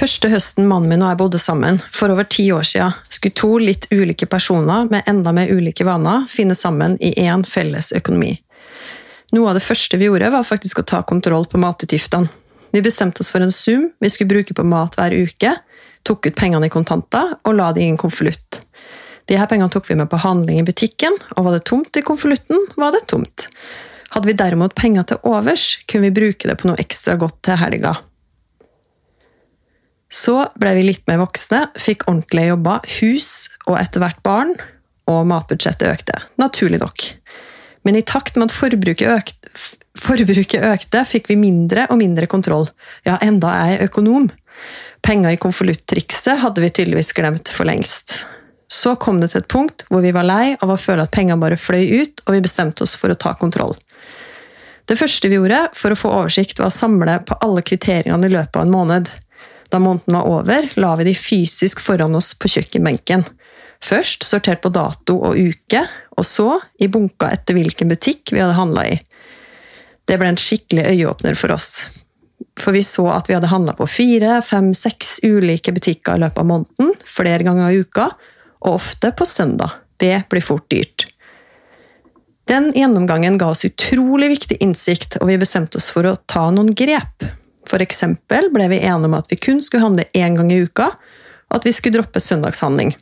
Første høsten mannen min og jeg bodde sammen, for over ti år siden, skulle to litt ulike personer med enda mer ulike vaner finne sammen i én felles økonomi. Noe av det første vi gjorde, var faktisk å ta kontroll på matutgiftene. Vi bestemte oss for en sum vi skulle bruke på mat hver uke, tok ut pengene i kontanter og la det i en konvolutt. De her pengene tok vi med på handling i butikken, og var det tomt i konvolutten, var det tomt. Hadde vi derimot penger til overs, kunne vi bruke det på noe ekstra godt til helga. Så ble vi litt mer voksne, fikk ordentlige jobber, hus og etter hvert barn, og matbudsjettet økte. Naturlig nok. Men i takt med at forbruket økte, forbruket økte fikk vi mindre og mindre kontroll. Ja, enda er jeg økonom. Penger i konvolutt-trikset hadde vi tydeligvis glemt for lengst. Så kom det til et punkt hvor vi var lei av å føle at pengene bare fløy ut, og vi bestemte oss for å ta kontroll. Det første vi gjorde for å få oversikt, var å samle på alle kvitteringene i løpet av en måned. Da måneden var over, la vi de fysisk foran oss på kjøkkenbenken. Først sortert på dato og uke, og så i bunka etter hvilken butikk vi hadde handla i. Det ble en skikkelig øyeåpner for oss. For vi så at vi hadde handla på fire, fem, seks ulike butikker i løpet av måneden, flere ganger i uka, og ofte på søndag. Det blir fort dyrt. Den gjennomgangen ga oss utrolig viktig innsikt, og vi bestemte oss for å ta noen grep. Eksempel ble vi enige om at vi kun skulle handle én gang i uka, og at vi skulle droppe søndagshandling.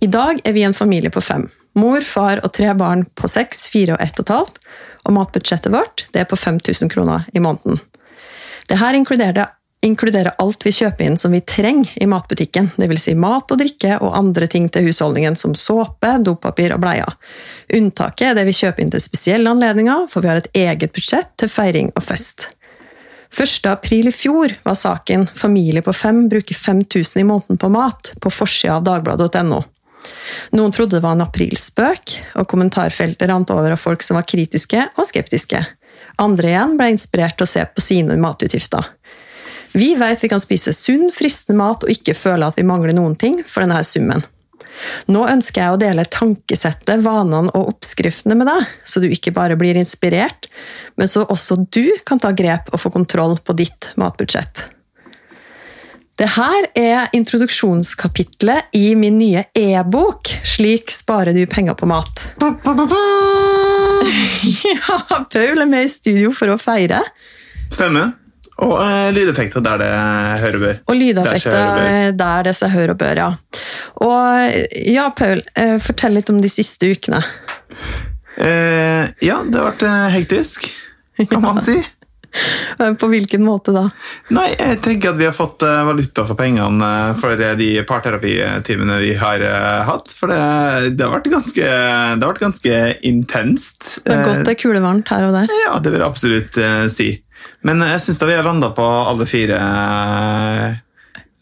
I dag er vi en familie på fem. Mor, far og tre barn på seks, fire og ett og et halvt, og matbudsjettet vårt er på 5000 kroner i måneden. Dette inkluderer, inkluderer alt vi kjøper inn som vi trenger i matbutikken, dvs. Si mat og drikke og andre ting til husholdningen som såpe, dopapir og bleier. Unntaket er det vi kjøper inn til spesielle anledninger, for vi har et eget budsjett til feiring og fest. 1. april i fjor var saken 'Familie på fem bruker 5000 i måneden på mat' på forsida av dagbladet.no. Noen trodde det var en aprilspøk, og kommentarfeltet rant over av folk som var kritiske og skeptiske. Andre igjen ble inspirert til å se på sine matutgifter. Vi vet vi kan spise sunn, fristende mat og ikke føle at vi mangler noen ting for denne summen. Nå ønsker jeg å dele tankesettet, vanene og oppskriftene med deg, så du ikke bare blir inspirert, men så også du kan ta grep og få kontroll på ditt matbudsjett. Dette er introduksjonskapitlet i min nye e-bok 'Slik sparer du penger på mat'. Ja, Paul er med i studio for å feire. Stemmer. Og eh, lydeffekter der det hører og bør. Og lydeffekter der det seg hører og bør, ja. Og ja, Paul, uh, fortell litt om de siste ukene. Eh, ja, det har vært hektisk, kan man si. På hvilken måte da? Nei, jeg tenker at Vi har fått valuta for pengene for de parterapitimene vi har hatt. For det, det, har vært ganske, det har vært ganske intenst. Det har gått det kulevarmt her og der? Ja, det vil jeg absolutt si. Men jeg syns vi har landa på alle fire eh,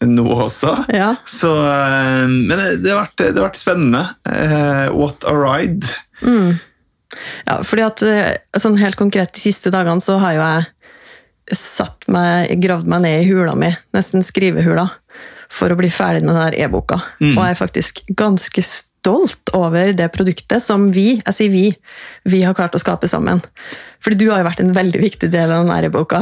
nå også. Ja. Så, eh, men det har, vært, det har, vært, spennende. Eh, what a ride. Mm. Ja, fordi at sånn helt konkret de siste dagene så har jo jeg satt meg, gravd meg ned i hula mi, nesten skrivehula, for å bli ferdig med denne e-boka. Mm. Og jeg er faktisk ganske stolt over det produktet som vi, jeg sier vi, vi har klart å skape sammen. Fordi du har jo vært en veldig viktig del av den æreboka.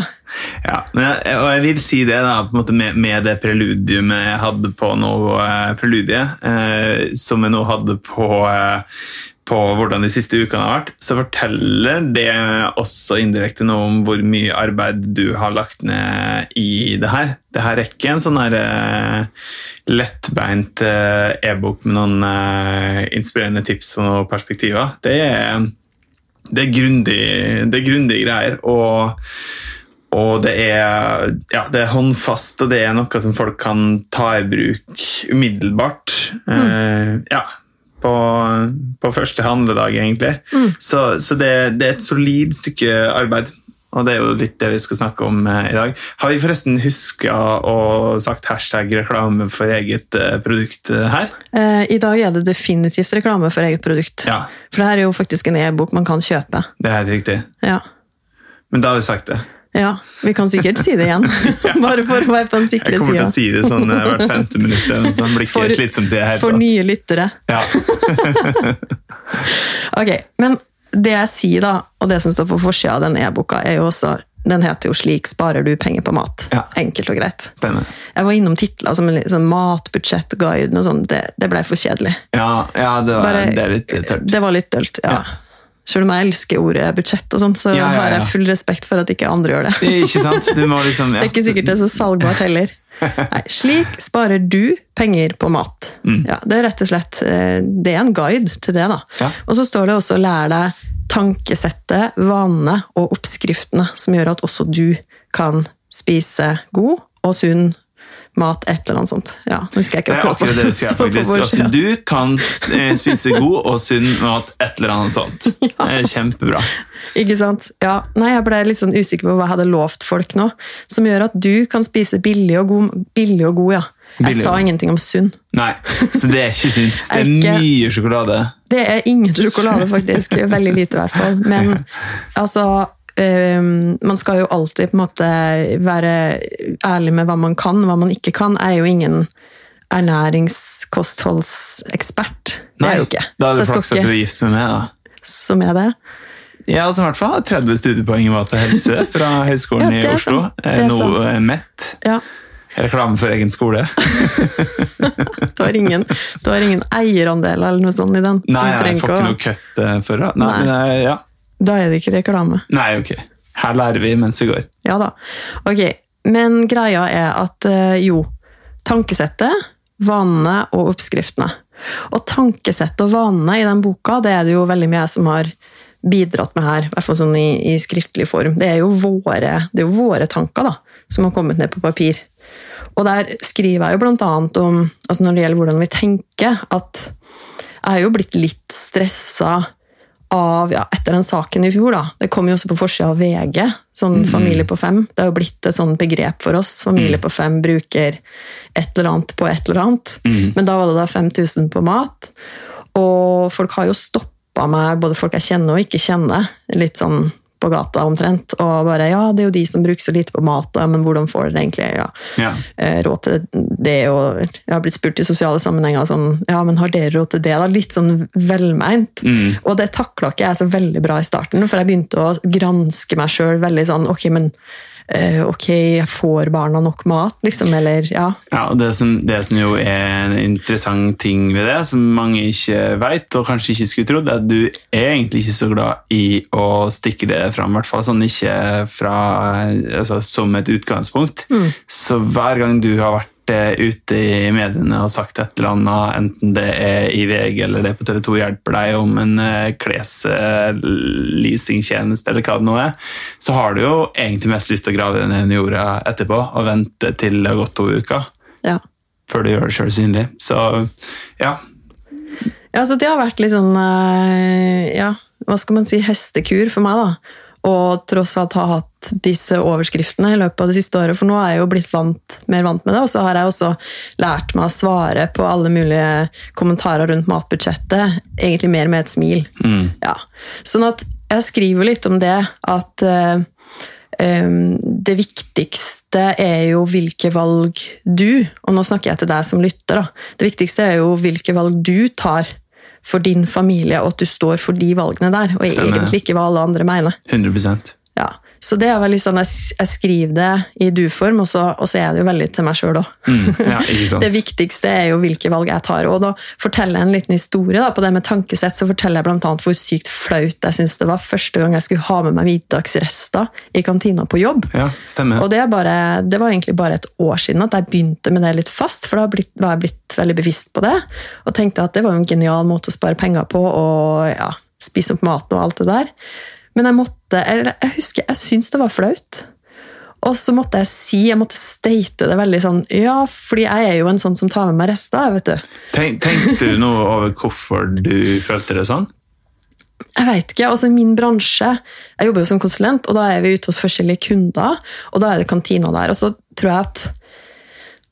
Ja, og jeg vil si det da, med, med, det preludiumet jeg hadde på nå, eh, preludiet, eh, som jeg nå hadde på, eh, på hvordan de siste ukene har vært, så forteller det også indirekte noe om hvor mye arbeid du har lagt ned i det her. Det her er ikke en sånn her uh, lettbeint uh, e-bok med noen uh, inspirerende tips og noen perspektiver. Det er det er grundige grundig greier. Og, og det, er, ja, det er håndfast, og det er noe som folk kan ta i bruk umiddelbart. Mm. Uh, ja, på, på, første handledag, egentlig. Mm. Så, så det, det, er et solid stykke arbeid. og det er jo litt det vi skal snakke om eh, i dag. Har vi forresten huska å sagt hashtag reklame for eget eh, produkt eh, her? I dag er det definitivt reklame for eget produkt. Ja, For det her er jo faktisk en e-bok man kan kjøpe. det er helt riktig. Ja. Men da har vi sagt det. Ja. Vi kan sikkert si det igjen. Bare for å være på den Jeg kommer til å si det sånn eh, hvert femte minutt, så den blir ikke For- slitsomt i det hele For nye lyttere. Ja. Ok, Men det jeg sier, da, og det som står på forsida av den e-boka, er jo også den heter jo 'Slik sparer du penger på mat'. Ja. Enkelt og greit. Stemmer. Jeg var innom titler som en litt sånn matbudsjettguide og sånn. Det, det ble for kjedelig. Ja, ja det, var, Bare- det litt tørt. Det var litt dølt, ja. Ja. Selv om jeg elsker ordet budsjett, og sånt, så Ja, ja, har jeg full respekt for at ikke andre gjør det. Ikke sant? Liksom. Det er ikke sikkert det er så salgbart heller. Nei, slik sparer du penger på mat. Mm. Ja, det er rett og slett eh, det er en guide til det. da. Ja. Og så står det også 'lær deg tankesettet, vanene og oppskriftene', som gjør at også du kan spise god og sunn mat, et eller annet sånt. Ja, nå husker jeg ikke er akkurat det du sier, faktisk. du kan eh, spise god og sunn mat, et eller annet sånt. Det er kjempebra. Ikke sant? Ja. Nei, jeg ble litt sånn usikker på hva jeg hadde lovt folk nå, som gjør at du kan spise billig og god. Billig og god, ja. Jeg Billig sa ingenting om sunn. Nei, så det er ikke sunt. Det er Ikke- mye sjokolade. Det er ingen sjokolade, faktisk. Veldig lite, i hvert fall. Men altså øhm, Man skal jo alltid på en måte være ærlig med hva man kan, hva man ikke kan. Jeg er jo ingen ernæringskostholdsekspert. Det er jo ikke. Da er det flaks at du er gift med meg, da. Som er det. Jeg har altså, i hvert fall 30 studiepoeng i mat og helse fra Høgskolen Ja, i Oslo. Noe Eh, eh, MET. Ja. Reklame for egen skole. Du har ingen, du har ingen eierandel eller noe sånt i den? Nei, som jeg får ikke noe kutt eh, for det. Nei, Nei. men, eh, ja. Da er det ikke reklame. Nei, ok. Her lærer vi mens vi går. Ja da. Ok, men greia er at eh, jo, tankesettet, vanene og oppskriftene. Og tankesettet og vanene i den boka, det er det jo veldig mye jeg som har bidratt med her, i hvert fall sånn i, i skriftlig form. Det er våre, det er jo våre tanker da, som har kommet ned på papir. Og der skriver jeg jo blant annet om, altså når det gjelder hvordan vi tenker, at jeg har jo blitt litt stressa av, ja, etter den saken i fjor. da. Det kom jo også på forsida av VG, sånn familie på fem. Det har jo blitt et sånn begrep for oss. Familie på fem bruker et eller annet på et eller annet. Men da var det da 5000 på mat. Og folk har jo stoppa meg, både folk jeg kjenner og ikke kjenner, litt sånn på gata omtrent, og bare ja, det er jo de som bruker så lite på mat, ja, men hvordan får dere egentlig ja, Ja. eh, råd til det? Og jeg har blitt spurt i sosiale sammenhenger sånn, ja, men har dere råd til det? da? Litt sånn velmeint. Mm. Og det takla ikke jeg så veldig bra i starten, for jeg begynte å granske meg sjøl veldig sånn, ok, men ok, jeg får barna nok mat, liksom, eller ja. Ja, det som, det som jo er en interessant ting ved det, som mange ikke vet, og kanskje ikke skulle trodd, er at du er egentlig ikke så glad i å stikke det fram, i hvert fall sånn ikke fra, altså, som et utgangspunkt. Så hver gang du har vært eh, ute i mediene og sagt et eller annet, enten det er i VG eller det er på TV 2 hjelper deg om en eh, klesleasingtjeneste eller hva det nå er, så har du jo egentlig mest lyst til å grave deg ned i jorda etterpå og vente til det har gått to uker ja. før du gjør det sjøl synlig. Så ja. Ja, så det har vært litt sånn eh, Ja, hva skal man si, hestekur for meg, da. Og tross alt ha hatt disse overskriftene i løpet av det siste året, for nå er jeg jo blitt vant, mer vant med det, og så har jeg også lært meg å svare på alle mulige kommentarer rundt matbudsjettet, egentlig mer med et smil. Mm. Ja. Sånn at jeg skriver litt om det, at eh, det viktigste er jo hvilke valg du, og nå snakker jeg til deg som lytter, da. Det viktigste er jo hvilke valg du tar for din familie, og at du står for de valgene der, og Stemmer. egentlig ikke hva alle andre mener. 100 Ja. Så det er veldig sånn, jeg, jeg skriver det i du-form, og, så- og så er det jo veldig til meg sjøl òg. mm. Ja? Det viktigste er jo hvilke valg jeg tar. Og da forteller jeg en liten historie da, på det med tankesett. Så forteller jeg annet hvor sykt flaut jeg syns det var første gang jeg skulle ha med meg hvitdagsrester i kantina på jobb. Ja, stemmer. Og det, er bare, det var egentlig bare et år siden at jeg begynte med det litt fast, for da blitt, var jeg blitt veldig bevisst på det. Og tenkte at det var en genial måte å spare penger på og ja, spise opp maten og alt det der. Men jeg måtte, eller jeg husker, jeg syntes det var flaut. Og så måtte jeg si, jeg måtte state det veldig sånn Ja, fordi jeg er jo en sånn som tar med meg rester, vet du. Tenk, tenkte du noe over hvorfor du følte det sånn? jeg vet ikke, altså Min bransje Jeg jobber jo som konsulent, og da er vi ute hos forskjellige kunder. Og da er det kantina der. Og så tror jeg at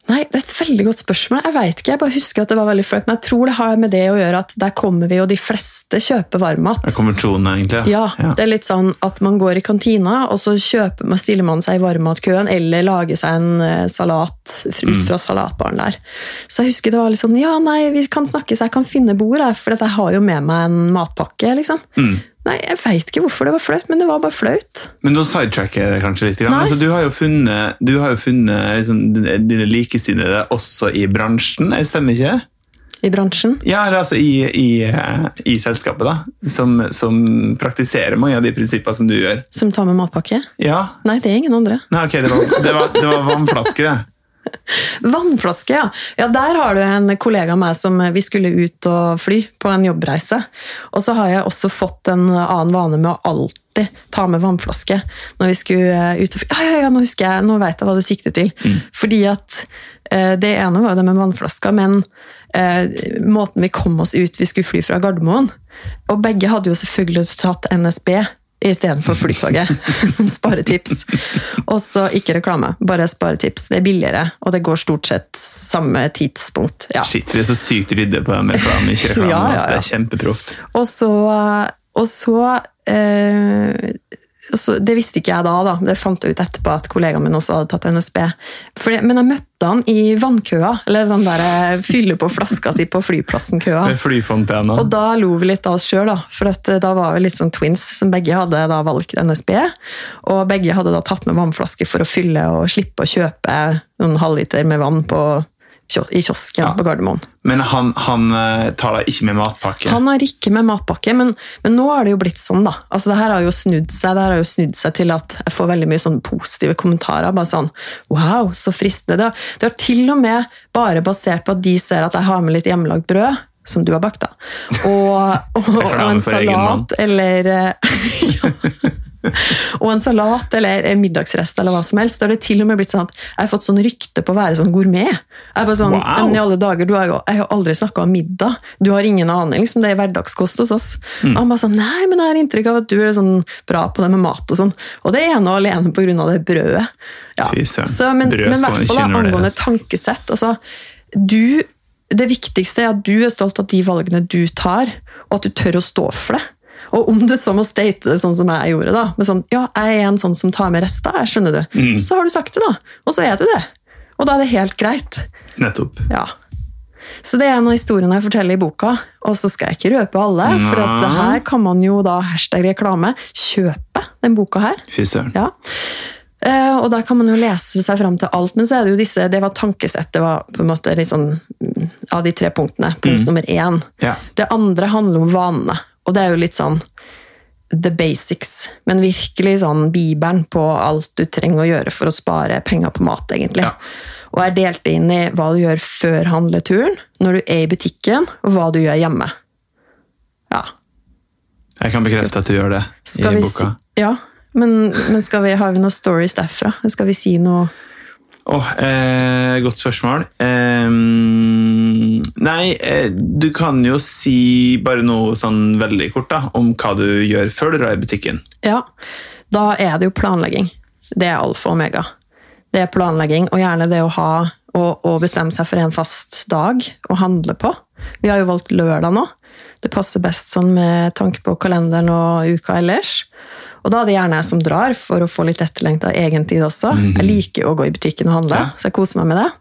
Nei, det er et veldig godt spørsmål. Jeg vet ikke, jeg bare husker at det var veldig flaut. Men jeg tror det har med det å gjøre at der kommer vi, og de fleste kjøper varmmat. Det er konvensjonen, egentlig. Ja, ja. det er litt sånn at man går i kantina, og så kjøper man, stiller man seg i varmmatkøen, eller lager seg en eh, salat ut fra salatbaren der. Så jeg husker det var litt sånn Ja, nei, vi kan snakke, så jeg kan finne bord, for jeg har jo med meg en matpakke, liksom. Mm. Nei, jeg veit ikke hvorfor det var flaut, men det var bare flaut. Men nå sidetracker jeg det kanskje litt. Grann. Altså, du har jo funnet, du har jo funnet liksom, dine likesinnede også i bransjen, jeg stemmer ikke? I bransjen. Ja, altså i, i, eh, i selskapet, da. Som, som praktiserer mange av de prinsippene som du gjør. Som tar med matpakke? Ja. Nei, det er ingen andre. Nei, ok, det var, det var, det var vannflasker, det. Vannflaske, ja. ja. Der har du en kollega av meg som vi skulle ut og fly på en jobbreise. Og så har jeg også fått en annen vane med å alltid ta med vannflaske når vi skulle ut og fly. Ja, ja, ja, nå husker jeg, nå vet jeg hva du sikter til. Fordi at eh, det ene var jo det med vannflaska, men eh, måten vi kom oss ut Vi skulle fly fra Gardermoen. Og begge hadde jo selvfølgelig tatt NSB istedenfor Flytoget. Sparetips. Og så ikke reklame, bare sparetips. Det er billigere, og det går stort sett samme tidspunkt. Ja. Shit, vi er så sykt rydde på den med reklame. Ikke reklame, Ja, ja, altså, det er kjempeproft. Og så, og så eh, så det visste ikke jeg da, da. Det fant jeg ut etterpå at kollegaen min også hadde tatt NSB. Fordi, men jeg møtte han i vannkøa, eller den der eh, fylle på flaska si på flyplassen-køa. Og da lo vi litt av oss sjøl, for eh, da var vi litt sånn twins som begge hadde da valgt NSB. Og begge hadde da tatt med vannflaske for å fylle og slippe å kjøpe noen halvliter med vann på, i kiosken Ja. på Gardermoen. Men han, han eh, tar deg ikke med matpakke. Han har ikke med matpakke, men, men nå har det jo blitt sånn, da. Altså, det her har jo snudd seg det her har jo snudd seg til at jeg får veldig mye sånn positive kommentarer. bare sånn, Wow, så fristende. Det har, det har til og med bare basert på at de ser at jeg har med litt hjemmelagd brød. Som du har bakt, da. Og, og, og en salat eller eh, ja. Og en salat eller en middagsrest eller hva som helst. Da har det til og med blitt sånn at jeg har fått sånn rykte på å være sånn gourmet. Jeg er bare sånn, Wow. i alle dager, du har jo, Jeg har aldri snakka om middag. Du har ingen aning. liksom, Det er hverdagskost hos oss. Mm. Og han bare sånn, nei, men jeg har inntrykk av at du er sånn bra på det med mat og sånn. Og det er ene og alene på grunn av det brødet. Ja. Så, men, i hvert fall angående tankesett. altså, du, Det viktigste er at du er stolt av de valgene du tar, og at du tør å stå for det. Og om du så må state det sånn som jeg gjorde, da, med sånn, ja, jeg er en sånn som tar med rester, jeg skjønner du, Mm. så har du sagt det, da. Og så er du det. Og da er det helt greit. Nettopp. Ja. Så det er en av historiene jeg forteller i boka, og så skal jeg ikke røpe alle, for at det her kan man jo da hashtag reklame kjøpe den boka her. Fy søren. Ja. Eh, og da kan man jo lese seg fram til alt, men så er det jo disse Det var tankesett, det var på en måte litt sånn mm, av de tre punktene. Punkt nummer én. Ja. Det andre handler om vanene, og det er jo litt sånn the basics, men virkelig sånn bibelen på alt du trenger å gjøre for å spare penger på mat, egentlig. Ja. Og er delt inn i hva du gjør før handleturen, når du er i butikken, og hva du gjør hjemme. Ja. Jeg kan bekrefte at du gjør det i boka. Si, ja, men, men skal vi, har vi noen stories derfra? Skal vi si noe Åh, eh, godt spørsmål. Eh, nei, eh, du kan jo si bare noe sånn veldig kort da, om hva du gjør før du drar i butikken. Ja, da er det jo planlegging. Det er alfa og omega. Det er planlegging, og gjerne det å ha og, og bestemme seg for en fast dag å handle på. Vi har jo valgt lørdag nå. Det passer best sånn med tanke på kalenderen og uka ellers. Og da er det gjerne jeg som drar for å få litt etterlengta egentid også. Jeg liker å gå i butikken og handle, Ja. så jeg koser meg med det.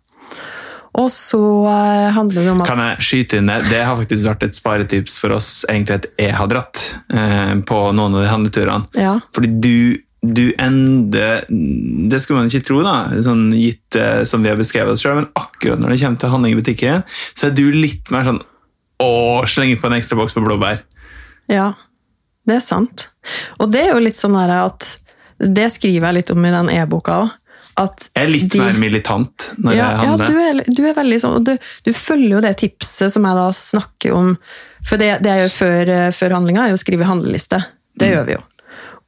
Og så eh, handler det om at Kan jeg skyte inn det? Det har faktisk vært et sparetips for oss, egentlig at jeg har dratt eh, på noen av de handleturene. Ja. Fordi du, du ender Det skulle man ikke tro, da, sånn gitt som vi har beskrevet oss sjøl, men akkurat når det kommer til handling i butikken, så er du litt mer sånn Å, slenge på en ekstra boks med blåbær. Ja, det er sant. Og det er jo litt sånn at Det skriver jeg litt om i den e-boka òg. At Jeg er litt de- mer militant når ja, jeg ja, handler. du er, du er veldig sånn, og du, du følger jo det tipset som jeg da snakker om. For det, det jeg gjør før, eh, før handlinga, er jo å skrive handleliste. Det Mm. gjør vi jo.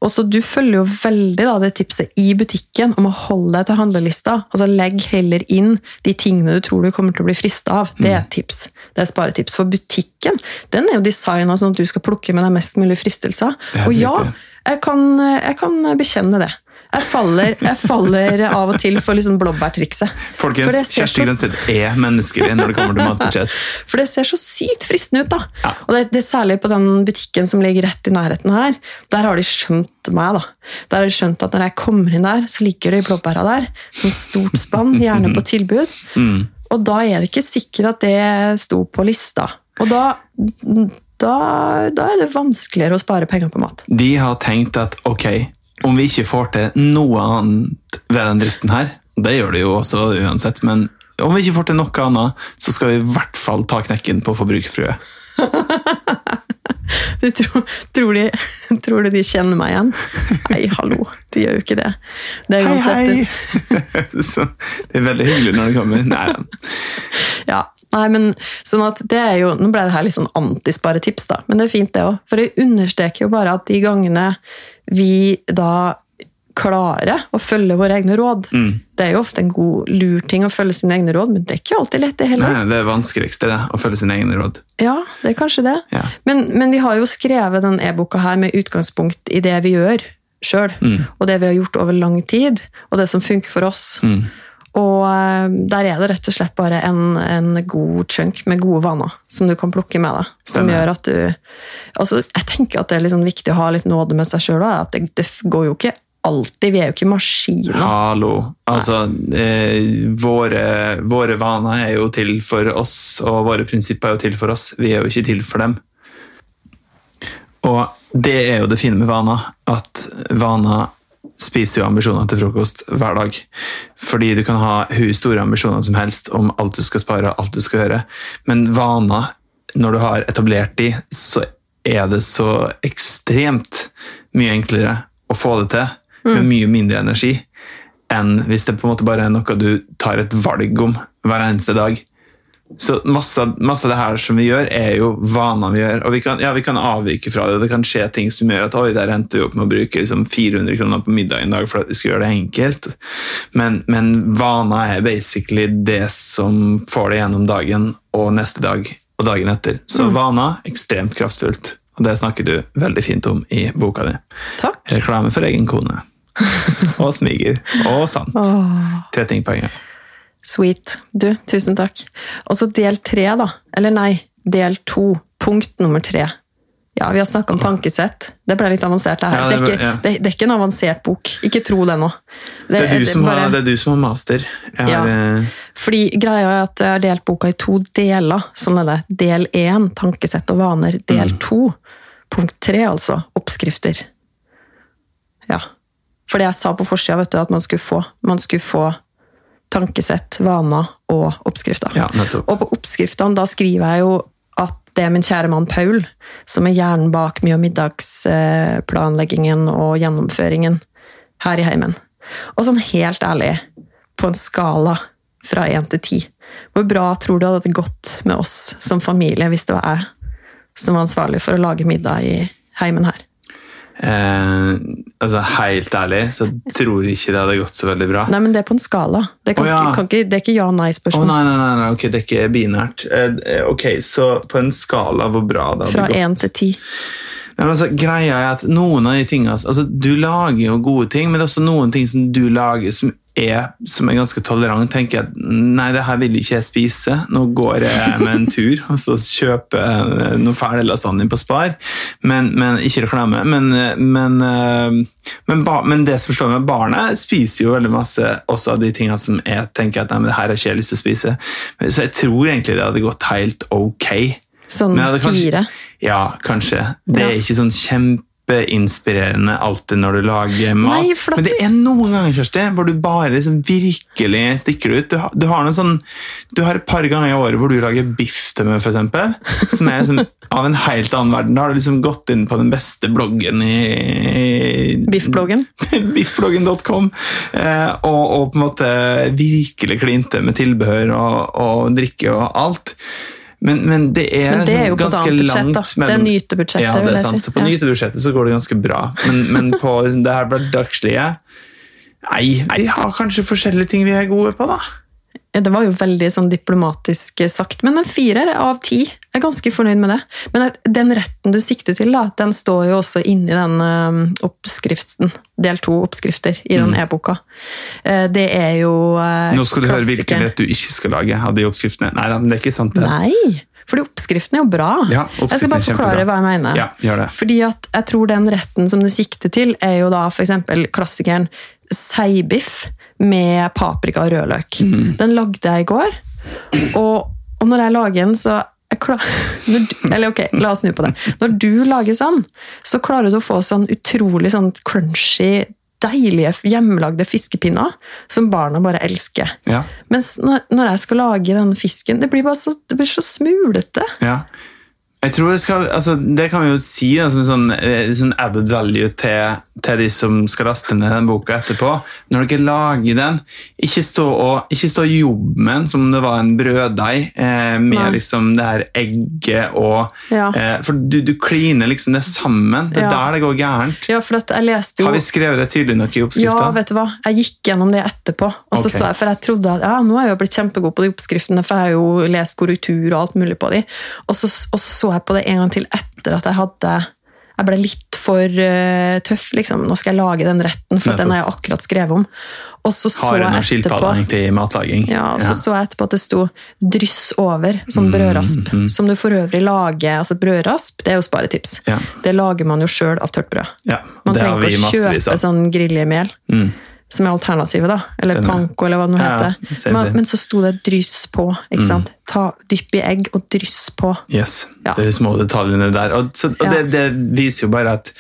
Og så Du følger jo veldig da, det tipset i butikken om å holde deg til handlelista. altså Legg heller inn de tingene du tror du kommer til å bli frista av. Det er et tips. Det er sparetips. For butikken den er jo designa sånn at du skal plukke med deg mest mulig fristelser. Er Og ja, jeg kan, jeg kan bekjenne det. Jeg faller, jeg faller av og til for liksom blåbærtrikset. Folkens, Kjersti Grønseth er menneskelig når det kommer til matbudsjett. For det ser så sykt fristende ut, da. Ja. Og det, det er særlig på den butikken som ligger rett i nærheten her. Der har de skjønt meg, da. Der har de skjønt at når jeg kommer inn der, så ligger det blåbæra der. Sånn stort spann, gjerne på tilbud. Mm. Og da er det ikke sikkert at det sto på lista. Og da, da, da er det vanskeligere å spare penger på mat. De har tenkt at ok, om vi ikke får til noe annet ved den driften her, det gjør det jo også uansett, men om vi ikke får til noe annet, så skal vi i hvert fall ta knekken på forbrukerfrue. Du tror, tror, de, tror du de kjenner meg igjen? Nei, hallo, de gjør jo ikke det. Det er Hei, hei! Det er veldig hyggelig når det kommer. Nei. Ja, nei, men sånn at det er jo, Nå ble det her litt sånn antisparetips, da, men det er fint, det òg. For det understreker jo bare at de gangene vi da klarer å følge våre egne råd Mm. Det er jo ofte en god, lur ting å følge sine egne råd, men det er ikke alltid lett, det heller. Nei, det er vanskeligste, det, å følge sine egne råd. Ja, det er kanskje det. Ja. Men, men vi har jo skrevet den e-boka her med utgangspunkt i det vi gjør sjøl, og det vi har gjort over lang tid, og det som funker for oss. Mm. Og eh, der er det rett og slett bare en, en god chunk med gode vaner som du kan plukke med deg. Som Stemmer. gjør at du altså, Jeg tenker at det er sånn viktig å ha litt nåde med seg sjøl. Det, det går jo ikke alltid. Vi er jo ikke maskiner. Hallo. Altså, eh, våre, våre vaner er jo til for oss, og våre prinsipper er jo til for oss. Vi er jo ikke til for dem. Og det er jo det fine med vaner, at vaner spiser jo ambisjoner til frokost hver dag. Fordi du kan ha hvor store ambisjoner som helst om alt du skal spare alt du skal gjøre. Men vaner, når du har etablert de, så er det så ekstremt mye enklere å få det til med mye mindre energi enn hvis det på en måte bare er noe du tar et valg om hver eneste dag. Så masse, masse av det her som vi gjør, er jo vaner vi gjør. Og vi kan, ja, vi kan avvike fra det. Det kan skje ting som gjør at oi, der endte vi opp med å bruke liksom 400 kroner på middag en dag for at vi skal gjøre det enkelt. Men, men vaner er basically det som får det gjennom dagen og neste dag og dagen etter. Så vaner, ekstremt kraftfullt. Og det snakker du veldig fint om i boka di. Takk. Reklame for egen kone. og smiger. Og sant. Tre ting på en gang. Sweet. Du, tusen takk. Og så del tre, da. Eller nei, del to. Punkt nummer tre. Ja, vi har snakka om tankesett. Det ble litt avansert, det her. Ja, det, det er ikke, ja. det, det er ikke en avansert bok. Ikke tro det nå. Det er, du som bare- har, det er du som har master. Jeg Ja. har, eh, Fordi greia er at jeg har delt boka i to deler. Sånn er det. Del én, tankesett og vaner. Del Mm. to, punkt tre, altså, oppskrifter. Ja. For det jeg sa på forsida, vet du, at man skulle få. Man skulle få tankesett, vaner og oppskrifter. ja. Og på oppskriftene da skriver jeg jo at det er min kjære mann Paul som er hjernen bak mye av middagsplanleggingen og gjennomføringen her i heimen. Og sånn helt ærlig, på en skala fra én til ti, hvor bra tror du hadde det gått med oss som familie hvis det var jeg som var ansvarlig for å lage middag i heimen her? Eh, altså, helt ærlig så tror jeg ikke det hadde gått så veldig bra. Nei, men det er på en skala. Det, kan oh, ja. ikke, kan ikke, det er ikke ja-nei-spørsmål. nei, nei, nei, nei, ok, det er ikke binært. Eh, ok, så på en skala hvor bra det hadde fra gått én til ti. Nei, altså, greia er at noen av de tingene altså, Du lager jo gode ting, men det er også noen ting som du lager som er, som er ganske tolerant. tenker jeg, Nei, det her vil ikke jeg spise. Nå går jeg med en tur og så kjøper noen noe ferdig lasagne på Spar. Men, men Ikke reklame. Men, men, eh, men, men det som forstår meg, barnet spiser jo veldig masse også av de tingene som jeg tenker at nei, men det her har ikke jeg lyst til å spise. Så jeg tror egentlig det hadde gått helt ok. Sånn kanskje- fire. Ja, kanskje. Det er ikke sånn kjempeinspirerende alltid når du lager mat. Nei, at- Men det er noen ganger Kjersti, hvor du bare liksom virkelig stikker ut. Du har, du har sånn, du har et par ganger i året hvor du lager biff til meg, eksempel, som er liksom av en helt annen verden. Da har du liksom gått inn på den beste bloggen i, i Biffbloggen. biffbloggen.com eh, og, og på en måte virkelig klinte med tilbehør og, og drikke og alt. Men, men det er, Men det er jo på et annet budsjett, langt da. Det er nytebudsjettet, Ja, det er sant. Så på Ja. nytebudsjettet så går det ganske bra. Men, men på det her hverdagslige Nei, vi har kanskje forskjellige ting vi er gode på, da. Ja, Det var jo veldig sånn diplomatisk sagt, men en firer av ti. Jeg er ganske fornøyd med det. Men den retten du sikter til, da, den står jo også inni den eh, oppskriften. Del to oppskrifter i den e-boka. Eh, det er jo eh, Nå skal du høre hvilken rett du ikke skal lage av de oppskriftene. Nei da, men det er ikke sant, det. Nei, fordi oppskriften er jo bra. Ja, jeg skal bare forklare hva jeg mener. Ja. Fordi at jeg tror den retten som du sikter til, er jo da f.eks. klassikeren seibiff med paprika og rødløk. Mm. Den lagde jeg i går, og, og når jeg lager den, så klar, du, Eller ok, la oss snu på det. Når du lager sånn, så klarer du å få sånn utrolig sånn crunchy, deilige hjemmelagde fiskepinner som barna bare elsker. Ja, Mens når, når jeg skal lage den fisken, det blir bare så, det blir så smulete. ja. Jeg tror det, skal, altså, det kan vi jo si da, som en sånn, eh, sånn added value til, til de som skal laste ned den boka etterpå. Når dere lager den, ikke stå og, ikke stå og jobb med den som om det var en brøddeig eh, med Nei. liksom det her egget og Ja. eh, For du, du kliner liksom det sammen. Det er Ja. der det går gærent. Ja, for jeg leste jo Har vi skrevet det tydelig nok i Ja, vet du hva? Jeg gikk gjennom det etterpå. Og så okay. så jeg, for jeg trodde at ja, nå er jeg jo blitt kjempegod på de oppskriftene, for jeg har jo lest korrektur og alt mulig på de. Og så, og så så jeg på det en gang til etter at jeg hadde Jeg ble litt for uh, tøff, liksom. Nå skal jeg lage den retten, for den har jeg akkurat skrevet om. Og så så Har jeg etterpå egentlig matlaging? ja, og så så jeg etterpå at det sto 'dryss over', Mm, som brødrasp. Som du for øvrig lager altså Brødrasp det er jo sparetips. Ja. Det lager man jo sjøl av tørt brød. Ja, Man trenger ikke å kjøpe sånn griljemel, Mm. Som er alternativet, da. Eller Stemmer. panko, eller hva det nå heter. ja, men, men så sto det 'dryss på'. ikke sant? Ta, dypp i egg og dryss på. Yes, Ja. det er de små detaljene der. Og, så, og Ja. det, det viser jo bare at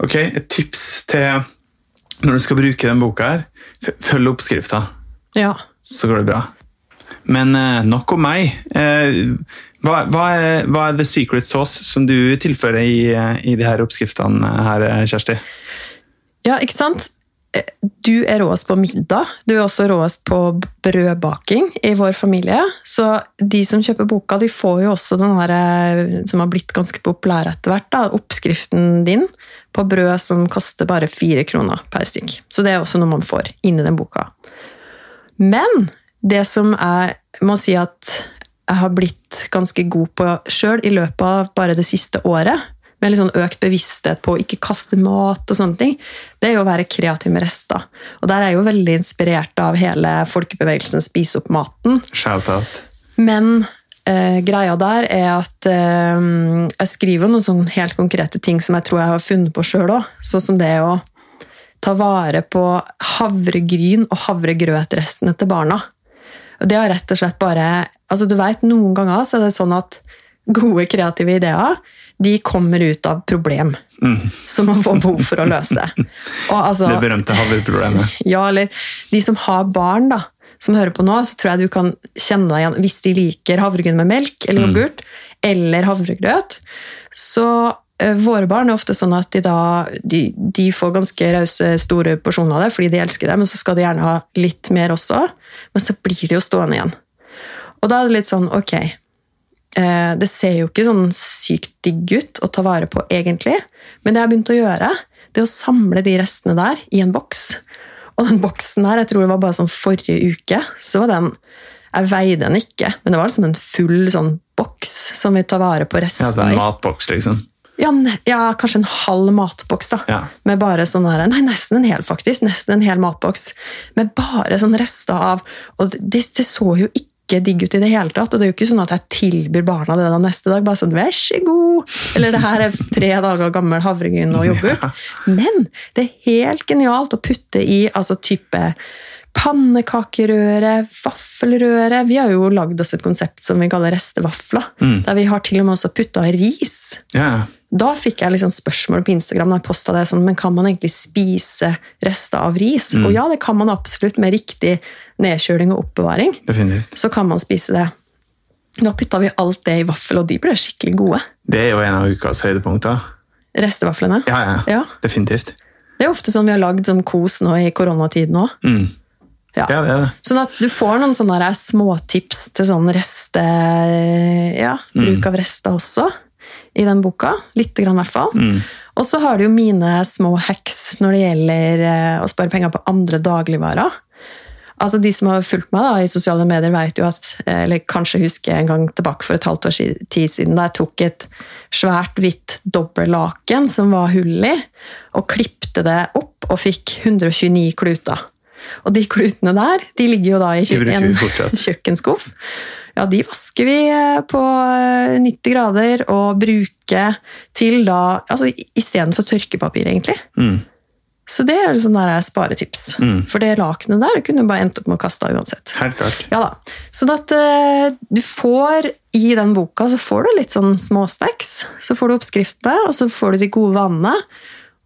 Ok, et tips til når du skal bruke den boka her, følg oppskrifta, Ja. så går det bra. Men eh, nok om meg. Eh, hva, hva, er, hva er the secret sauce som du tilfører i, eh, i de her oppskriftene her, Kjersti? ja, ikke sant? Du er råest på middag. Du er også råest på brødbaking i vår familie. Så de som kjøper boka, de får jo også den her, eh, som har blitt ganske populær etter hvert, oppskriften din på brød som koster bare fire kroner per stykk. Så det er også noe man får inni den boka. Men det som jeg må si at jeg har blitt ganske god på sjøl i løpet av bare det siste året, med litt sånn økt bevissthet på å ikke kaste mat og sånne ting, det er jo å være kreativ med rester. Og der er jeg jo veldig inspirert av hele folkebevegelsen Spis opp maten. Shout-out. Men eh, greia der er at eh, jeg skriver noen sånne helt konkrete ting som jeg tror jeg har funnet på sjøl òg. Sånn som det å ta vare på havregryn og havregrøtrestene til barna. Og det har rett og slett bare altså du vet, Noen ganger så er det sånn at gode, kreative ideer de kommer ut av problem som man får behov for å løse. Altså, Det berømte havreproblemet. ja, eller de som har barn, da, som hører på nå, så tror jeg du kan kjenne deg igjen hvis de liker havregryn med melk eller yoghurt, eller havregrøt. Så eh, våre barn er ofte sånn at de da de, de får ganske rause, store porsjoner av det fordi de elsker det, men så skal de gjerne ha litt mer også. Men så blir de jo stående igjen. Og da er det litt sånn, ok Det ser jo ikke sånn sykt digg ut å ta vare på, egentlig. Men det jeg har begynt å gjøre, det er å samle de restene der i en boks. Og den boksen her, jeg tror det var bare sånn forrige uke, så var den Jeg veide den ikke, men det var liksom en full sånn boks som vi tar vare på Ja, i. Ja, en matboks, liksom. Ja, ja, kanskje en halv matboks, da. Ja. Med bare sånn der, Nei, nesten en hel, faktisk. Nesten en hel matboks. Med bare sånn rester av Og det, det så jo ikke digg ut i det hele tatt. Og det er jo ikke sånn at jeg tilbyr barna det da neste dag. Bare sånn, vær så god! Eller det her er tre dager gammel havregryn og yoghurt. Men det er helt genialt å putte i altså type pannekakerøre, vaffelrøre. Vi har jo lagd oss et konsept som vi kaller restevafler. Der vi har til og med også putta ris. Ja, Da fikk jeg liksom spørsmål på Instagram når jeg postet det sånn, men kan man egentlig spise rester av ris? Og ja, det kan man absolutt med riktig nedkjøling og oppbevaring. definitivt. Så kan man spise det. Da putta vi alt det i vaffel, og de ble skikkelig gode. Det er jo en av ukas høydepunkter. Restevaflene. Ja, ja, Ja. definitivt. Det er ofte sånn vi har lagd som kos nå i koronatiden òg. Mm. Ja. Ja, det er det. Sånn at du får noen sånne småtips til sånn reste... Ja, bruk av rester også i den boka. Litt grann, i hvert fall. Mm. Og så har du jo mine små hacks når det gjelder eh, å spare penger på andre dagligvarer. Altså De som har fulgt meg da, i sosiale medier, vet jo at eh, Eller kanskje husker jeg en gang tilbake for et halvt års tid siden da jeg tok et svært hvitt dobbeltlaken som var hull i, og klipte det opp og fikk 129 kluter. Og de klutene der de ligger jo da i fortsatt. kjøkkenskuff. Ja, de vasker vi eh, på eh, 90 grader og bruker til da altså Istedenfor tørkepapir, egentlig. Mm. Så det er sånn der sparetips. Mm. For det lakenet der kunne du bare endt opp med å kaste uansett. Helt klart. Ja da. Sånn at uh, du får i den boka så får du litt sånn småstacks. Så får du oppskriftene, og så får du de gode vanene.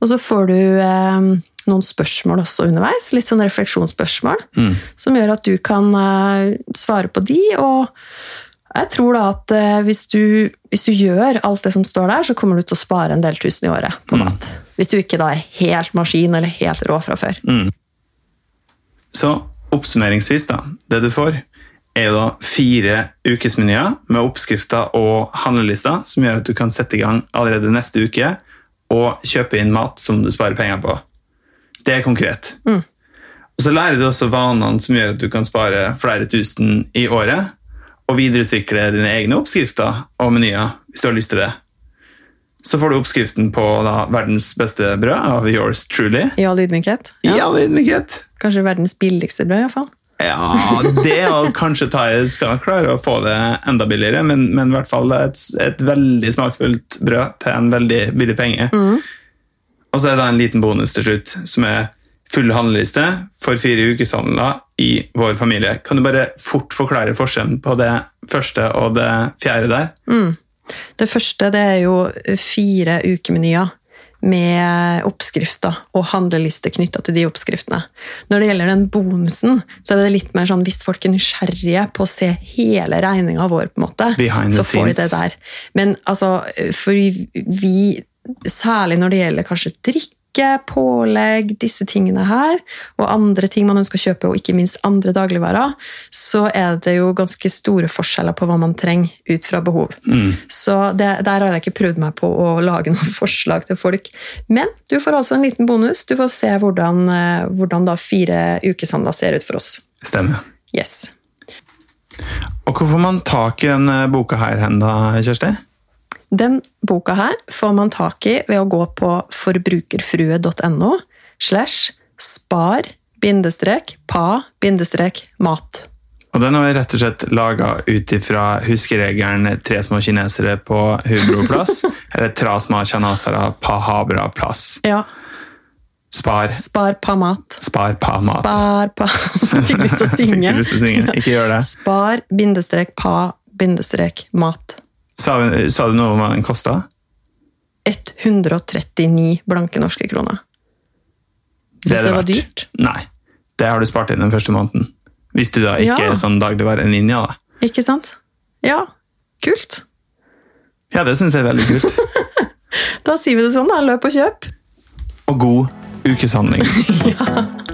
Og så får du eh, noen spørsmål også underveis. Litt sånn refleksjonsspørsmål. Mm. Som gjør at du kan eh, svare på de. Og jeg tror da at eh, hvis, du, hvis du gjør alt det som står der, så kommer du til å spare en del tusen i året på mat. Hvis du ikke da er helt maskin eller helt rå fra før. Så oppsummeringsvis, da. Det du får, er jo da fire ukesmenyer med oppskrifter og handlelister som gjør at du kan sette i gang allerede neste uke og kjøpe inn mat som du sparer penger på. Det er konkret. Og så lærer du også vanene som gjør at du kan spare flere tusen i året, og videreutvikle dine egne oppskrifter og menyer hvis du har lyst til det. Så får du oppskriften på da, verdens beste brød av yours truly. I all ydmykhet. I all ydmykhet. Kanskje verdens billigste brød, iallfall. Ja, det og kanskje ta skal klare å få det enda billigere, men, men i hvert fall et, et veldig smakfullt brød til en veldig billig penge. Og så er det en liten bonus til slutt, som er full handleliste for fire ukeshandler i vår familie. Kan du bare fort forklare forskjellen på det første og det fjerde der? Det første det er jo fire ukemenyer med oppskrifter og handlelister knytta til de oppskriftene. Når det gjelder den bonusen, så er det litt mer sånn hvis folk er nysgjerrige på å se hele regninga vår, på en måte, så får de det der. Men altså, for vi, særlig når det gjelder kanskje drikke, pålegg, disse tingene her, og andre ting man ønsker å kjøpe, og ikke minst andre dagligvarer, så er det jo ganske store forskjeller på hva man trenger ut fra behov. Så det, der har jeg ikke prøvd meg på å lage noen forslag til folk. Men du får altså en liten bonus. Du får se hvordan, eh, hvordan da fire ukeshandler ser ut for oss. Stemmer. Yes. Og hvor får man tak i denne boka her hen da, Kjersti? Den boka her får man tak i ved å gå på forbrukerfrue.no slash spar bindestrek pa bindestrek mat. Og den har vi rett og slett laga ut ifra huskeregelen 'tre små kinesere på Hubroplass', eller 'tra små kinesere på Habra plass'. Ja, Spar, spar pa mat. spar pa mat. Spar pa Fikk lyst til å synge. Fikk lyst til å synge. Ikke gjør det. Spar bindestrek pa bindestrek mat. Sa, vi- sa du noe om hva den kosta? 139 blanke norske kroner. Det Syns du det var dyrt? Nei. Det har du spart inn den første måneden. Hvis du da ikke Ja. er sånn dagligvareninja, da. Ikke sant? Ja, kult. Ja, det syns jeg er veldig kult. Da sier vi det sånn, da. Løp og kjøp. Og god ukeshandling.